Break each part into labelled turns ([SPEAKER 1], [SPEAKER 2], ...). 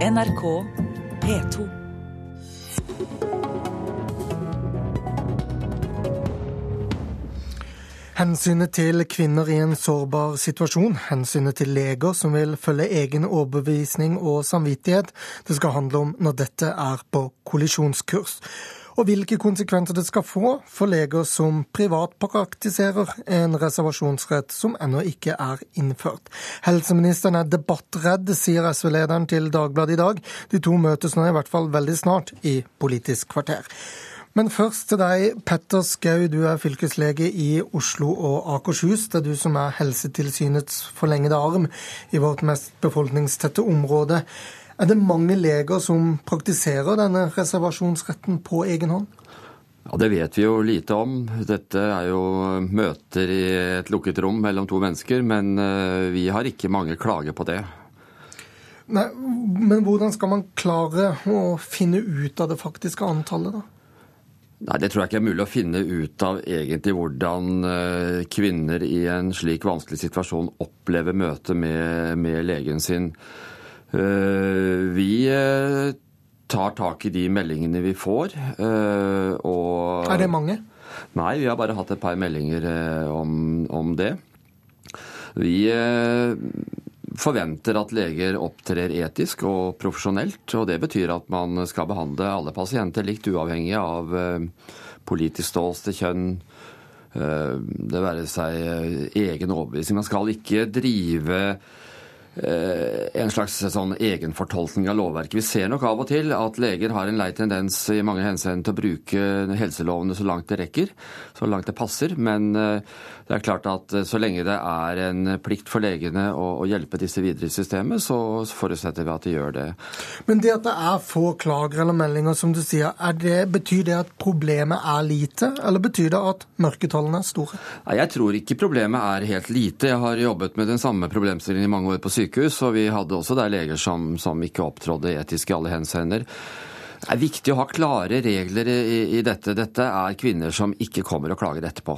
[SPEAKER 1] NRK P2.
[SPEAKER 2] Hensynet til kvinner i en sårbar situasjon, hensynet til leger som vil følge egen overbevisning og samvittighet, det skal handle om når dette er på kollisjonskurs. Og hvilke konsekvenser det skal få for leger som privatpraktiserer en reservasjonsrett som ennå ikke er innført. Helseministeren er debattredd, sier SV-lederen til Dagbladet i dag. De to møtes nå i hvert fall veldig snart i Politisk kvarter. Men først til deg, Petter Skau, du er fylkeslege i Oslo og Akershus. Det er du som er Helsetilsynets forlengede arm i vårt mest befolkningstette område. Er det mange leger som praktiserer denne reservasjonsretten på egen hånd?
[SPEAKER 3] Ja, Det vet vi jo lite om. Dette er jo møter i et lukket rom mellom to mennesker, men eh, vi har ikke mange klager på det.
[SPEAKER 2] Nei, Men hvordan skal man klare å finne ut av det faktiske antallet, da?
[SPEAKER 3] Nei, Det tror jeg ikke er mulig å finne ut av egentlig hvordan eh, kvinner i en slik vanskelig situasjon opplever møtet med, med legen sin. Eh, vi eh, tar tak i de meldingene vi får. Og
[SPEAKER 2] er det mange?
[SPEAKER 3] Nei, vi har bare hatt et par meldinger om, om det. Vi forventer at leger opptrer etisk og profesjonelt. og Det betyr at man skal behandle alle pasienter likt, uavhengig av eh, politisk ståsted, kjønn, eh, det være seg eh, egen overbevisning. Man skal ikke drive en slags sånn egenfortolkning av lovverket. Vi ser nok av og til at leger har en lei tendens i mange henseender til å bruke helselovene så langt det rekker, så langt det passer. Men det er klart at eh, så lenge det er en plikt for legene å hjelpe disse videre i systemet, så forutsetter vi at de gjør det.
[SPEAKER 2] Men det at det er få klager eller meldinger, som du sier, det, betyr det at problemet er lite, eller betyr det at mørketallene er store?
[SPEAKER 3] Nei, Jeg tror ikke problemet er helt lite. Jeg har jobbet med den samme problemstillingen i mange år på sykehus, og vi hadde også der leger som, som ikke opptrådde etisk i alle henseender. Det er viktig å ha klare regler i, i dette. Dette er kvinner som ikke kommer og klager etterpå.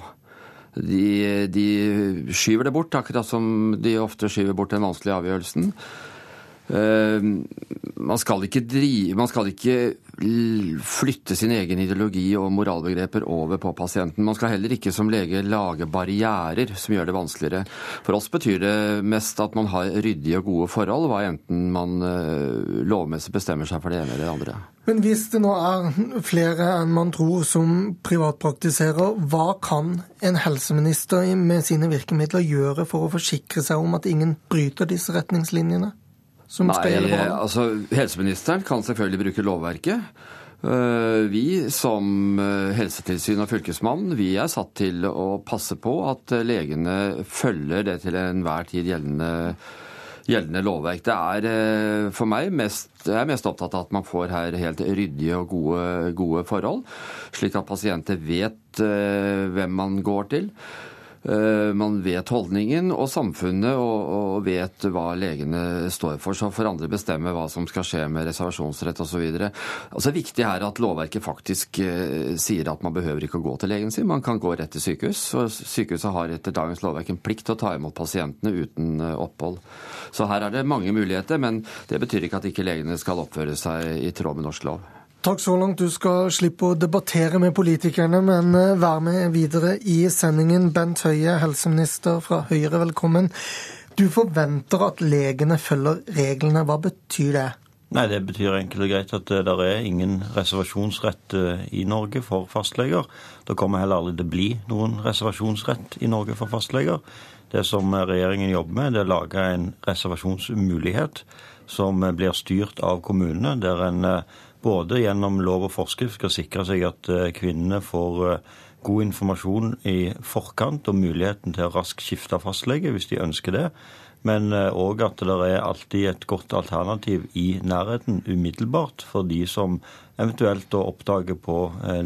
[SPEAKER 3] De, de, skyver det bort, akkurat som de ofte skyver bort den vanskelige avgjørelsen. Uh, man skal, drive, man skal ikke flytte sin egen ideologi og moralbegreper over på pasienten. Man skal heller ikke som lege lage barrierer som gjør det vanskeligere. For oss betyr det mest at man har ryddige og gode forhold, hva enten man eh, lovmessig bestemmer seg for det ene eller det andre.
[SPEAKER 2] Men hvis det nå er flere enn man tror som privatpraktiserer, hva kan en helseminister med sine virkemidler gjøre for å forsikre seg om at ingen bryter disse retningslinjene? Som Nei, skal gjelde for
[SPEAKER 3] Altså, helseministeren kan selvfølgelig bruke lovverket. Eh, vi som eh, helsetilsyn og fylkesmann vi er satt til å passe på at eh, legene følger det til enhver tid gjeldende, gjeldende lovverk. Det er for meg mest, jeg er mest opptatt av at man får her helt ryddige og gode, gode forhold, slik at pasienter vet hvem man går til. Eh, man vet holdningen og samfunnet og, vet hva legene står for. Så får andre bestemme hva som skal skje med reservasjonsrett osv. Altså, det viktige er at lovverket faktisk eh, sier at man behøver ikke å gå til legen sin. Man kan gå rett til sykehus. og Sykehuset har etter dagens lovverk en plikt til å ta imot pasientene uten eh, opphold. Så her er det mange muligheter, men det betyr ikke at ikke legene skal oppføre seg i tråd med norsk lov.
[SPEAKER 2] Takk så langt. Du skal slippe å debattere med politikerne, men eh, vær med videre i sendingen. Bent Høie, helseminister fra Høyre, velkommen. Du forventer at legene følger reglene. Hva betyr det?
[SPEAKER 4] Nei, Det betyr enkelt og greit at eh, det er ingen reservasjonsrett eh, i Norge for fastleger. Det kommer heller aldri til å bli noen reservasjonsrett i Norge for fastleger. Det som regjeringen jobber med, det er å lage en reservasjonsmulighet som blir styrt av kommunene, der en både gjennom lov og forskrift skal sikre seg at eh, kvinnene får eh, god informasjon i forkant og muligheten til å raskt skifte fastlege hvis de ønsker det. Men òg eh, at det er alltid et godt alternativ i nærheten umiddelbart for de som eventuelt da oppdager på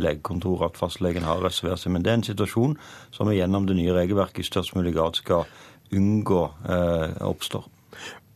[SPEAKER 4] legekontoret at fastlegen har reservert seg. Men det er en situasjon som vi gjennom det nye regelverket i størst mulig grad skal unngå eh, oppstår.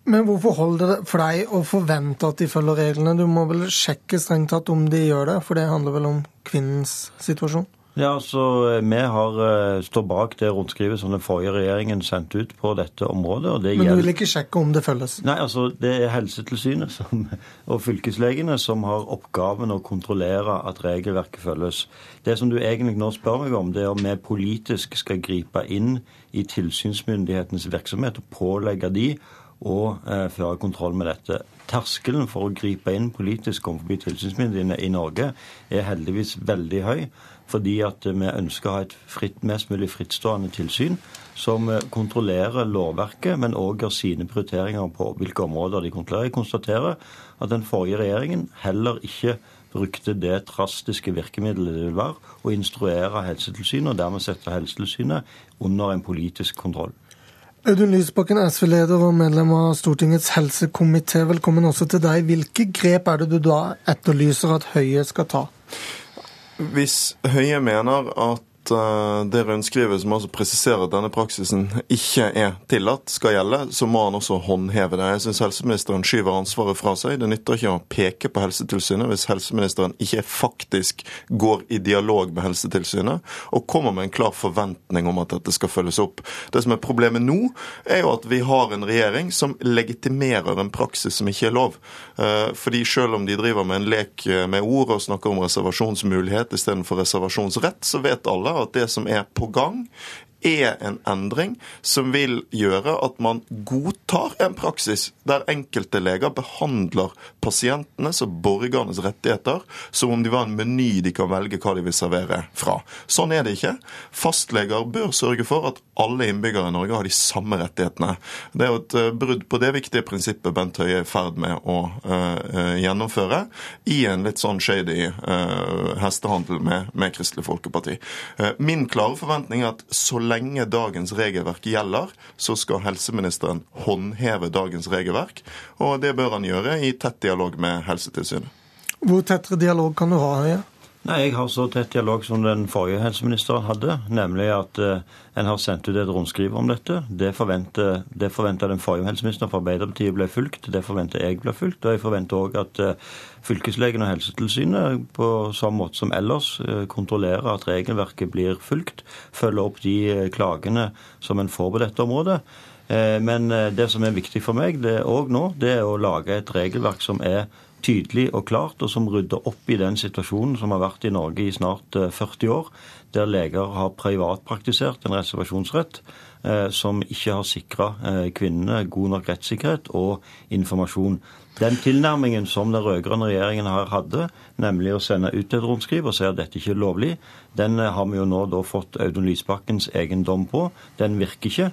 [SPEAKER 2] Men hvorfor holder det for deg å forvente at de følger reglene? Du må vel sjekke strengt tatt om de gjør det, for det handler vel om kvinnens situasjon?
[SPEAKER 4] Ja, altså, Vi har uh, står bak det rundskrivet som den forrige regjeringen sendte ut på dette området.
[SPEAKER 2] Det Men du vil ikke sjekke om det følges?
[SPEAKER 4] Nei, altså, det er Helsetilsynet som, og fylkeslegene som har oppgaven å kontrollere at regelverket følges. Det som du egentlig nå spør meg om, det er om vi politisk skal gripe inn i tilsynsmyndighetenes virksomhet og pålegge de å eh, føre kontroll med dette. Terskelen for å gripe inn politisk overfor tilsynsmyndighetene i Norge er heldigvis veldig høy fordi at vi ønsker å ha et fritt, mest mulig frittstående tilsyn som kontrollerer lovverket, men òg gjør sine prioriteringer på hvilke områder de kontrollerer. Jeg konstaterer at den forrige regjeringen heller ikke brukte det drastiske virkemidlet det vil være å instruere Helsetilsynet, og dermed sette Helsetilsynet under en politisk kontroll.
[SPEAKER 2] Audun Lysbakken, SV-leder og medlem av Stortingets helsekomité, velkommen også til deg. Hvilke grep er det du da etterlyser at Høie skal ta?
[SPEAKER 5] Hvis Høie mener at Eh, det rundskrivet som altså presiserer at denne praksisen ikke er tillatt, skal gjelde, så må han også håndheve det. Jeg syns helseministeren skyver ansvaret fra seg. Det nytter ikke å peke på Helsetilsynet hvis helseministeren ikke faktisk går i dialog med Helsetilsynet og kommer med en klar forventning om at dette skal følges opp. Det som er problemet nå, er jo at vi har en regjering som legitimerer en praksis som ikke er lov. Eh, fordi selv om de driver med en lek med ord og snakker om reservasjonsmulighet istedenfor reservasjonsrett, så vet alle at det som er på gang, er en endring som vil gjøre at man godtar en praksis der enkelte leger behandler pasientenes og borgernes rettigheter som om de var en meny de kan velge hva de vil servere fra. Sånn er det ikke. Fastleger bør sørge for at alle innbyggere i Norge har de samme rettighetene. Det er jo et eh, brudd på det viktige prinsippet Bent Høie er i ferd med å uh, gjennomføre i en litt sånn shady uh, hestehandel med, med Kristelig Folkeparti. Min klare forventning er at så dagens regelverk gjelder, så skal helseministeren håndheve dagens regelverk. Og det bør han gjøre i tett dialog med Helsetilsynet.
[SPEAKER 2] Hvor tettere dialog kan du ha? Ja?
[SPEAKER 4] Nei, Jeg har så tett dialog som den forrige helseministeren hadde. Nemlig at uh, en har sendt ut et rundskriv om dette. Det forventer, den forrige helseministeren fra Arbeiderpartiet ble fulgt. Det forventer jeg ble fulgt. Og jeg forventer òg at uh, fylkeslegen og Helsetilsynet på samme måte som ellers uh, kontrollerer at regelverket blir fulgt. Følger opp de klagene som en får på dette området. Men det som er viktig for meg det òg nå, det er å lage et regelverk som er tydelig og klart, og som rydder opp i den situasjonen som har vært i Norge i snart 40 eh, år, der leger har privatpraktisert en reservasjonsrett eh, som ikke har sikra eh, kvinnene god nok rettssikkerhet og informasjon. Den tilnærmingen som den rød-grønne regjeringen hadde, nemlig å sende ut et rundskriv og si at dette ikke er lovlig, den har vi jo nå da fått Audun Lysbakkens egen dom på. Den virker ikke.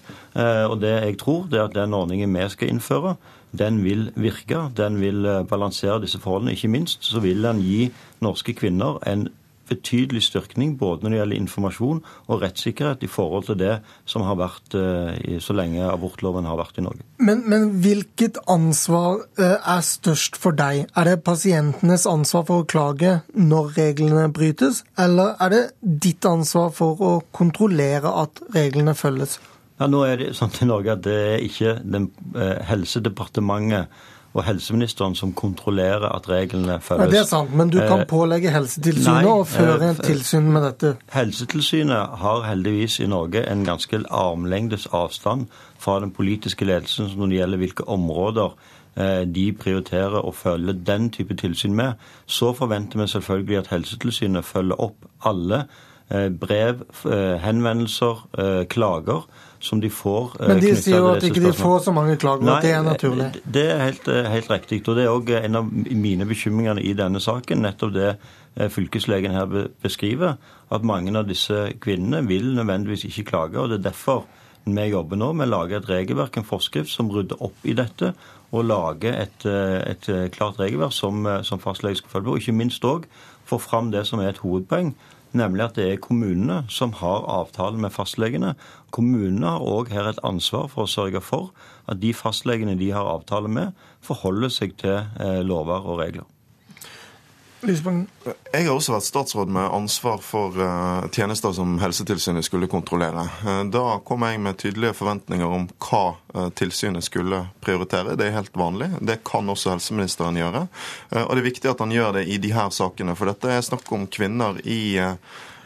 [SPEAKER 4] Og det jeg tror, det er at den ordningen vi skal innføre, den vil virke. Den vil eh, balansere disse forholdene. Ikke minst så vil den gi norske kvinner en betydelig styrkning både når det gjelder informasjon og rettssikkerhet i forhold til det som har vært uh, så lenge abortloven har vært i Norge.
[SPEAKER 2] Men, men, hvilket ansvar uh, er størst for deg? Er det pasientenes ansvar for å klage når reglene brytes, eller er det ditt ansvar for å kontrollere at reglene følges?
[SPEAKER 4] Ja, nå er det sånn i Norge at det er ikke den, eh, Helsedepartementet og helseministeren som kontrollerer at reglene følges.
[SPEAKER 2] Ja, det er sant, men du kan eh, pålegge Helsetilsynet å føre eh, tilsyn med dette?
[SPEAKER 4] Helsetilsynet har heldigvis i Norge en ganske armlengdes avstand fra den politiske ledelsen når det gjelder hvilke områder eh, de prioriterer å følge den type tilsyn med. Så forventer vi selvfølgelig at Helsetilsynet følger opp alle eh, brev, henvendelser, klager som de får.
[SPEAKER 2] Eh, Men de sier jo at ikke de får så mange klager, Nei, at det er naturlig?
[SPEAKER 4] Det er helt, eh, helt riktig. Og det er òg en av mine bekymringer i denne saken. Nettopp det eh, fylkeslegen her beskriver. At mange av disse kvinnene vil nødvendigvis ikke klage. og Det er derfor vi jobber nå med å lage et regelverk, en forskrift, som rydder opp i dette. Og lage et, et klart regelverk som, som fastlege skal følge på. Og ikke minst òg få fram det som er et hovedpoeng nemlig at det er kommunene som har avtalen med fastlegene. Kommunene har òg her et ansvar for å sørge for at de fastlegene de har avtale med, forholder seg til eh, lover og regler.
[SPEAKER 5] Jeg har også vært statsråd med ansvar for uh, tjenester som Helsetilsynet skulle kontrollere. Uh, da kom jeg med tydelige forventninger om hva uh, tilsynet skulle prioritere. Det er helt vanlig. Det kan også helseministeren gjøre. Og det er viktig at han gjør det i de her sakene, for dette er snakk om kvinner i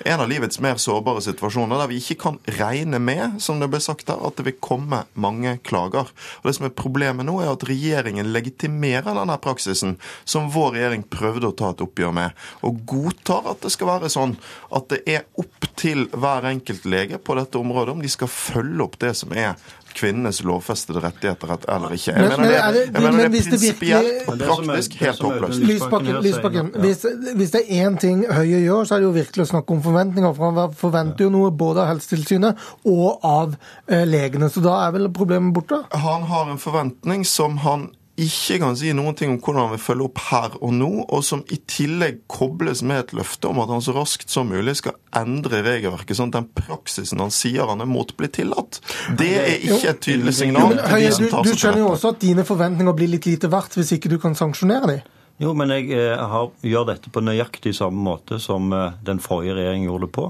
[SPEAKER 5] en av livets mer sårbare situasjoner, der vi ikke kan regne med, som det ble sagt her, at det vil komme mange klager. Og Det som er problemet nå, er at regjeringen legitimerer denne praksisen, som vår regjering prøvde å ta et oppgjør med, og godtar at det skal være sånn at det er opp til hver enkelt lege på dette området om de skal følge opp det som er kvinnenes lovfestede rettigheter eller ikke. Jeg mener det, jeg mener det er prinsipielt og praktisk helt håpløst.
[SPEAKER 2] Lysbakken, Lysbakken hvis, hvis, det er én ting Høie gjør, så er det jo virkelig å snakke om forventninger. For han forventer jo noe både av Helsetilsynet og av eh, legene. Så da er vel problemet borte?
[SPEAKER 5] Han har en forventning som han ikke kan si noen ting om hvordan han vil følge opp her og nå, og som i tillegg kobles med et løfte om at han så raskt som mulig skal endre regelverket, sånn at den praksisen han sier han er mot, blir tillatt. Det er ikke et tydelig signal
[SPEAKER 2] til de som tar seg Du skjønner jo også at dine forventninger blir litt lite verdt hvis ikke du kan sanksjonere dem?
[SPEAKER 4] Jo, men jeg eh, har, gjør dette på nøyaktig samme måte som eh, den forrige regjeringen gjorde det på.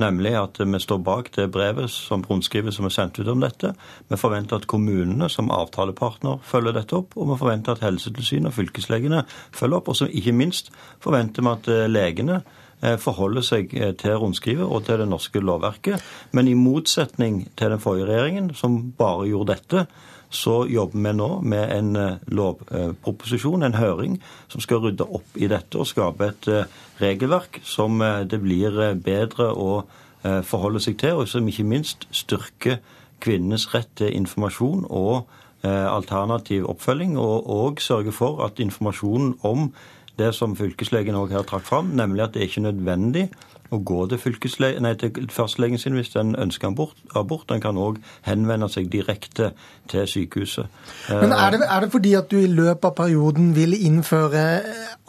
[SPEAKER 4] Nemlig at vi står bak det brevet som rundskrivet som er sendt ut om dette. Vi forventer at kommunene som avtalepartner følger dette opp, og vi forventer at Helsetilsynet og fylkeslegene følger opp. Og så ikke minst forventer vi at eh, legene eh, forholder seg eh, til rundskrivet og til det norske lovverket. Men i motsetning til den forrige regjeringen, som bare gjorde dette, så jobber vi nå med en eh, lovproposisjon, en høring, som skal rydde opp i dette og skape et eh, regelverk som eh, det blir bedre å forholde seg til, og som ikke minst styrker kvinnenes rett til informasjon og alternativ oppfølging, og, og sørger for at informasjonen om det som fylkeslegen òg her trakk fram, nemlig at det er ikke nødvendig å gå til, nei, til fastlegen sin hvis den ønsker abort. abort. Den kan òg henvende seg direkte til sykehuset.
[SPEAKER 2] Men er det, er det, fordi at du i løpet av perioden vil innføre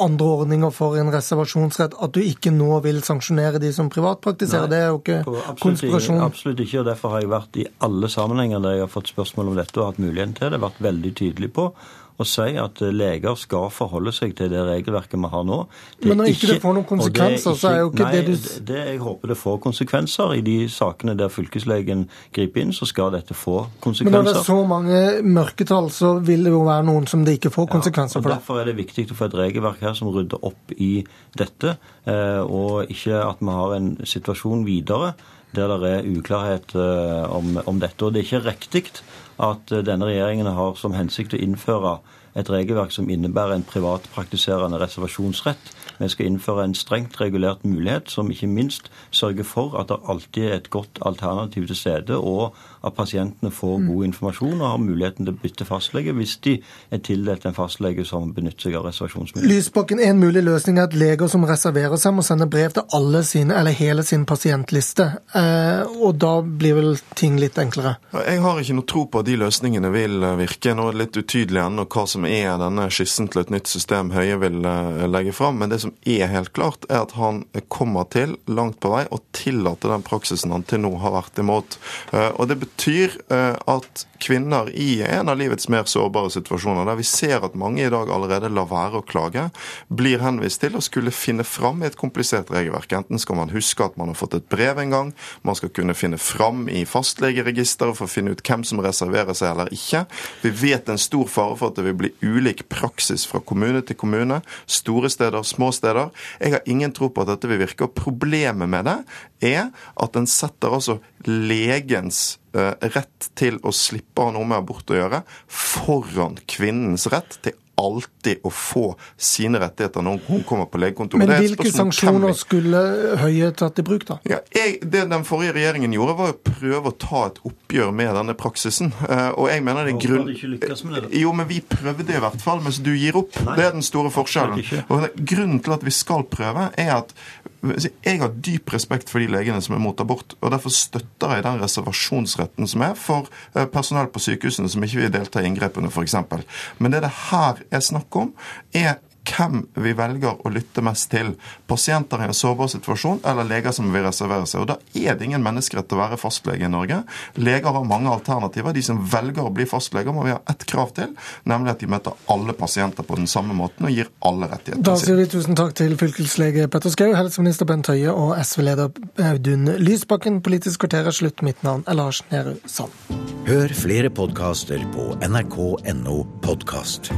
[SPEAKER 2] andre ordninger for en reservasjonsrett, at du ikke nå vil sanksjonere de som privatpraktiserer? Nei, det er jo ikke absolutt, konspirasjon?
[SPEAKER 4] Absolutt ikke, og derfor har jeg vært i alle sammenhenger der jeg har fått spørsmål om dette og hatt muligheten til det, vært veldig tydelig på og si at leger skal forholde seg til det regelverket vi har nå.
[SPEAKER 2] Men når ikke det får noen konsekvenser, så er jo ikke
[SPEAKER 4] nei,
[SPEAKER 2] det du
[SPEAKER 4] det, det Jeg håper det får konsekvenser. I de sakene der fylkeslegen griper inn, så skal dette få konsekvenser. Men
[SPEAKER 2] når det er så mange mørketall, så vil det jo være noen som det ikke får konsekvenser ja,
[SPEAKER 4] og for. Derfor er det viktig å få et regelverk her som rydder opp i dette, eh, og ikke at vi har en situasjon videre der det er uklarhet eh, om, om dette. Og det er ikke riktig at eh, denne regjeringen har som hensikt å innføre et regelverk som innebærer en privatpraktiserende reservasjonsrett. Vi skal innføre en strengt regulert mulighet som ikke minst sørger for at det alltid er et godt alternativ til stede, og at pasientene får mm. god informasjon og har muligheten til å bytte fastlege hvis de er tildelt en fastlege som benytter seg av reservasjonsmulighet.
[SPEAKER 2] Lysbakken, En mulig løsning er at leger som reserverer seg, må sende brev til alle sine, eller hele sin pasientliste. Eh, og da blir vel ting litt enklere?
[SPEAKER 5] Jeg har ikke noe tro på at de løsningene vil eh, virke. Nå er det litt utydelig ennå hva som er denne skissen til et nytt system Høie vil eh, legge fram. Men det som er helt klart, er at han kommer til, langt på vei, å tillate den praksisen han til nå har vært imot. Og det betyr eh, at kvinner i en av livets mer sårbare situasjoner, der vi ser at mange i dag allerede lar være å klage, blir henvist til å skulle finne fram i et komplisert regelverk. Enten skal man huske at man har fått et brev en gang, man skal kunne finne fram i fastlegeregisteret for å finne ut hvem som reserverer seg eller ikke. Vi vet en stor fare for at det vil bli ulik praksis fra kommune til kommune, store steder, små steder. Jeg har ingen tro på at dette vil virke. og Problemet med det er at en setter altså legens rett til å slippe å ha noe med abort å gjøre, foran kvinnens rett til alltid å få sine rettigheter når hun kommer på legekontoret.
[SPEAKER 2] Men hvilke sanksjoner skulle Høie tatt i bruk, da?
[SPEAKER 5] Ja, jeg, det den forrige regjeringen gjorde, var å prøve å ta et oppgjør med denne praksisen. Eh, og jeg mener det er grunn...
[SPEAKER 4] Det,
[SPEAKER 5] jo, men vi prøvde i hvert fall, mens du gir opp. Nei, det er den store forskjellen. Og Grunnen til at vi skal prøve, er at jeg har dyp respekt for de legene som er mot abort, og derfor støtter jeg den reservasjonsretten som er for eh, personell på sykehusene som ikke vil delta i inngrepene, f.eks. Men det er det her er snakk om, er hvem vi velger å lytte mest til. Pasienter i en sårbar situasjon eller leger som vil reservere seg. Og Da er det ingen menneskerett å være fastlege i Norge. Leger har mange alternativer. De som velger å bli fastleger, må vi ha ett krav til, nemlig at de møter alle pasienter på den samme måten og gir alle rettigheter.
[SPEAKER 2] Da sier vi tusen takk til fylkeslege Petter Skau, helseminister Bent Høie og SV-leder Audun Lysbakken. Politisk kvarter er slutt. Mitt navn er Lars Nehru Sand.
[SPEAKER 6] Hør flere podkaster på nrk.no podkast.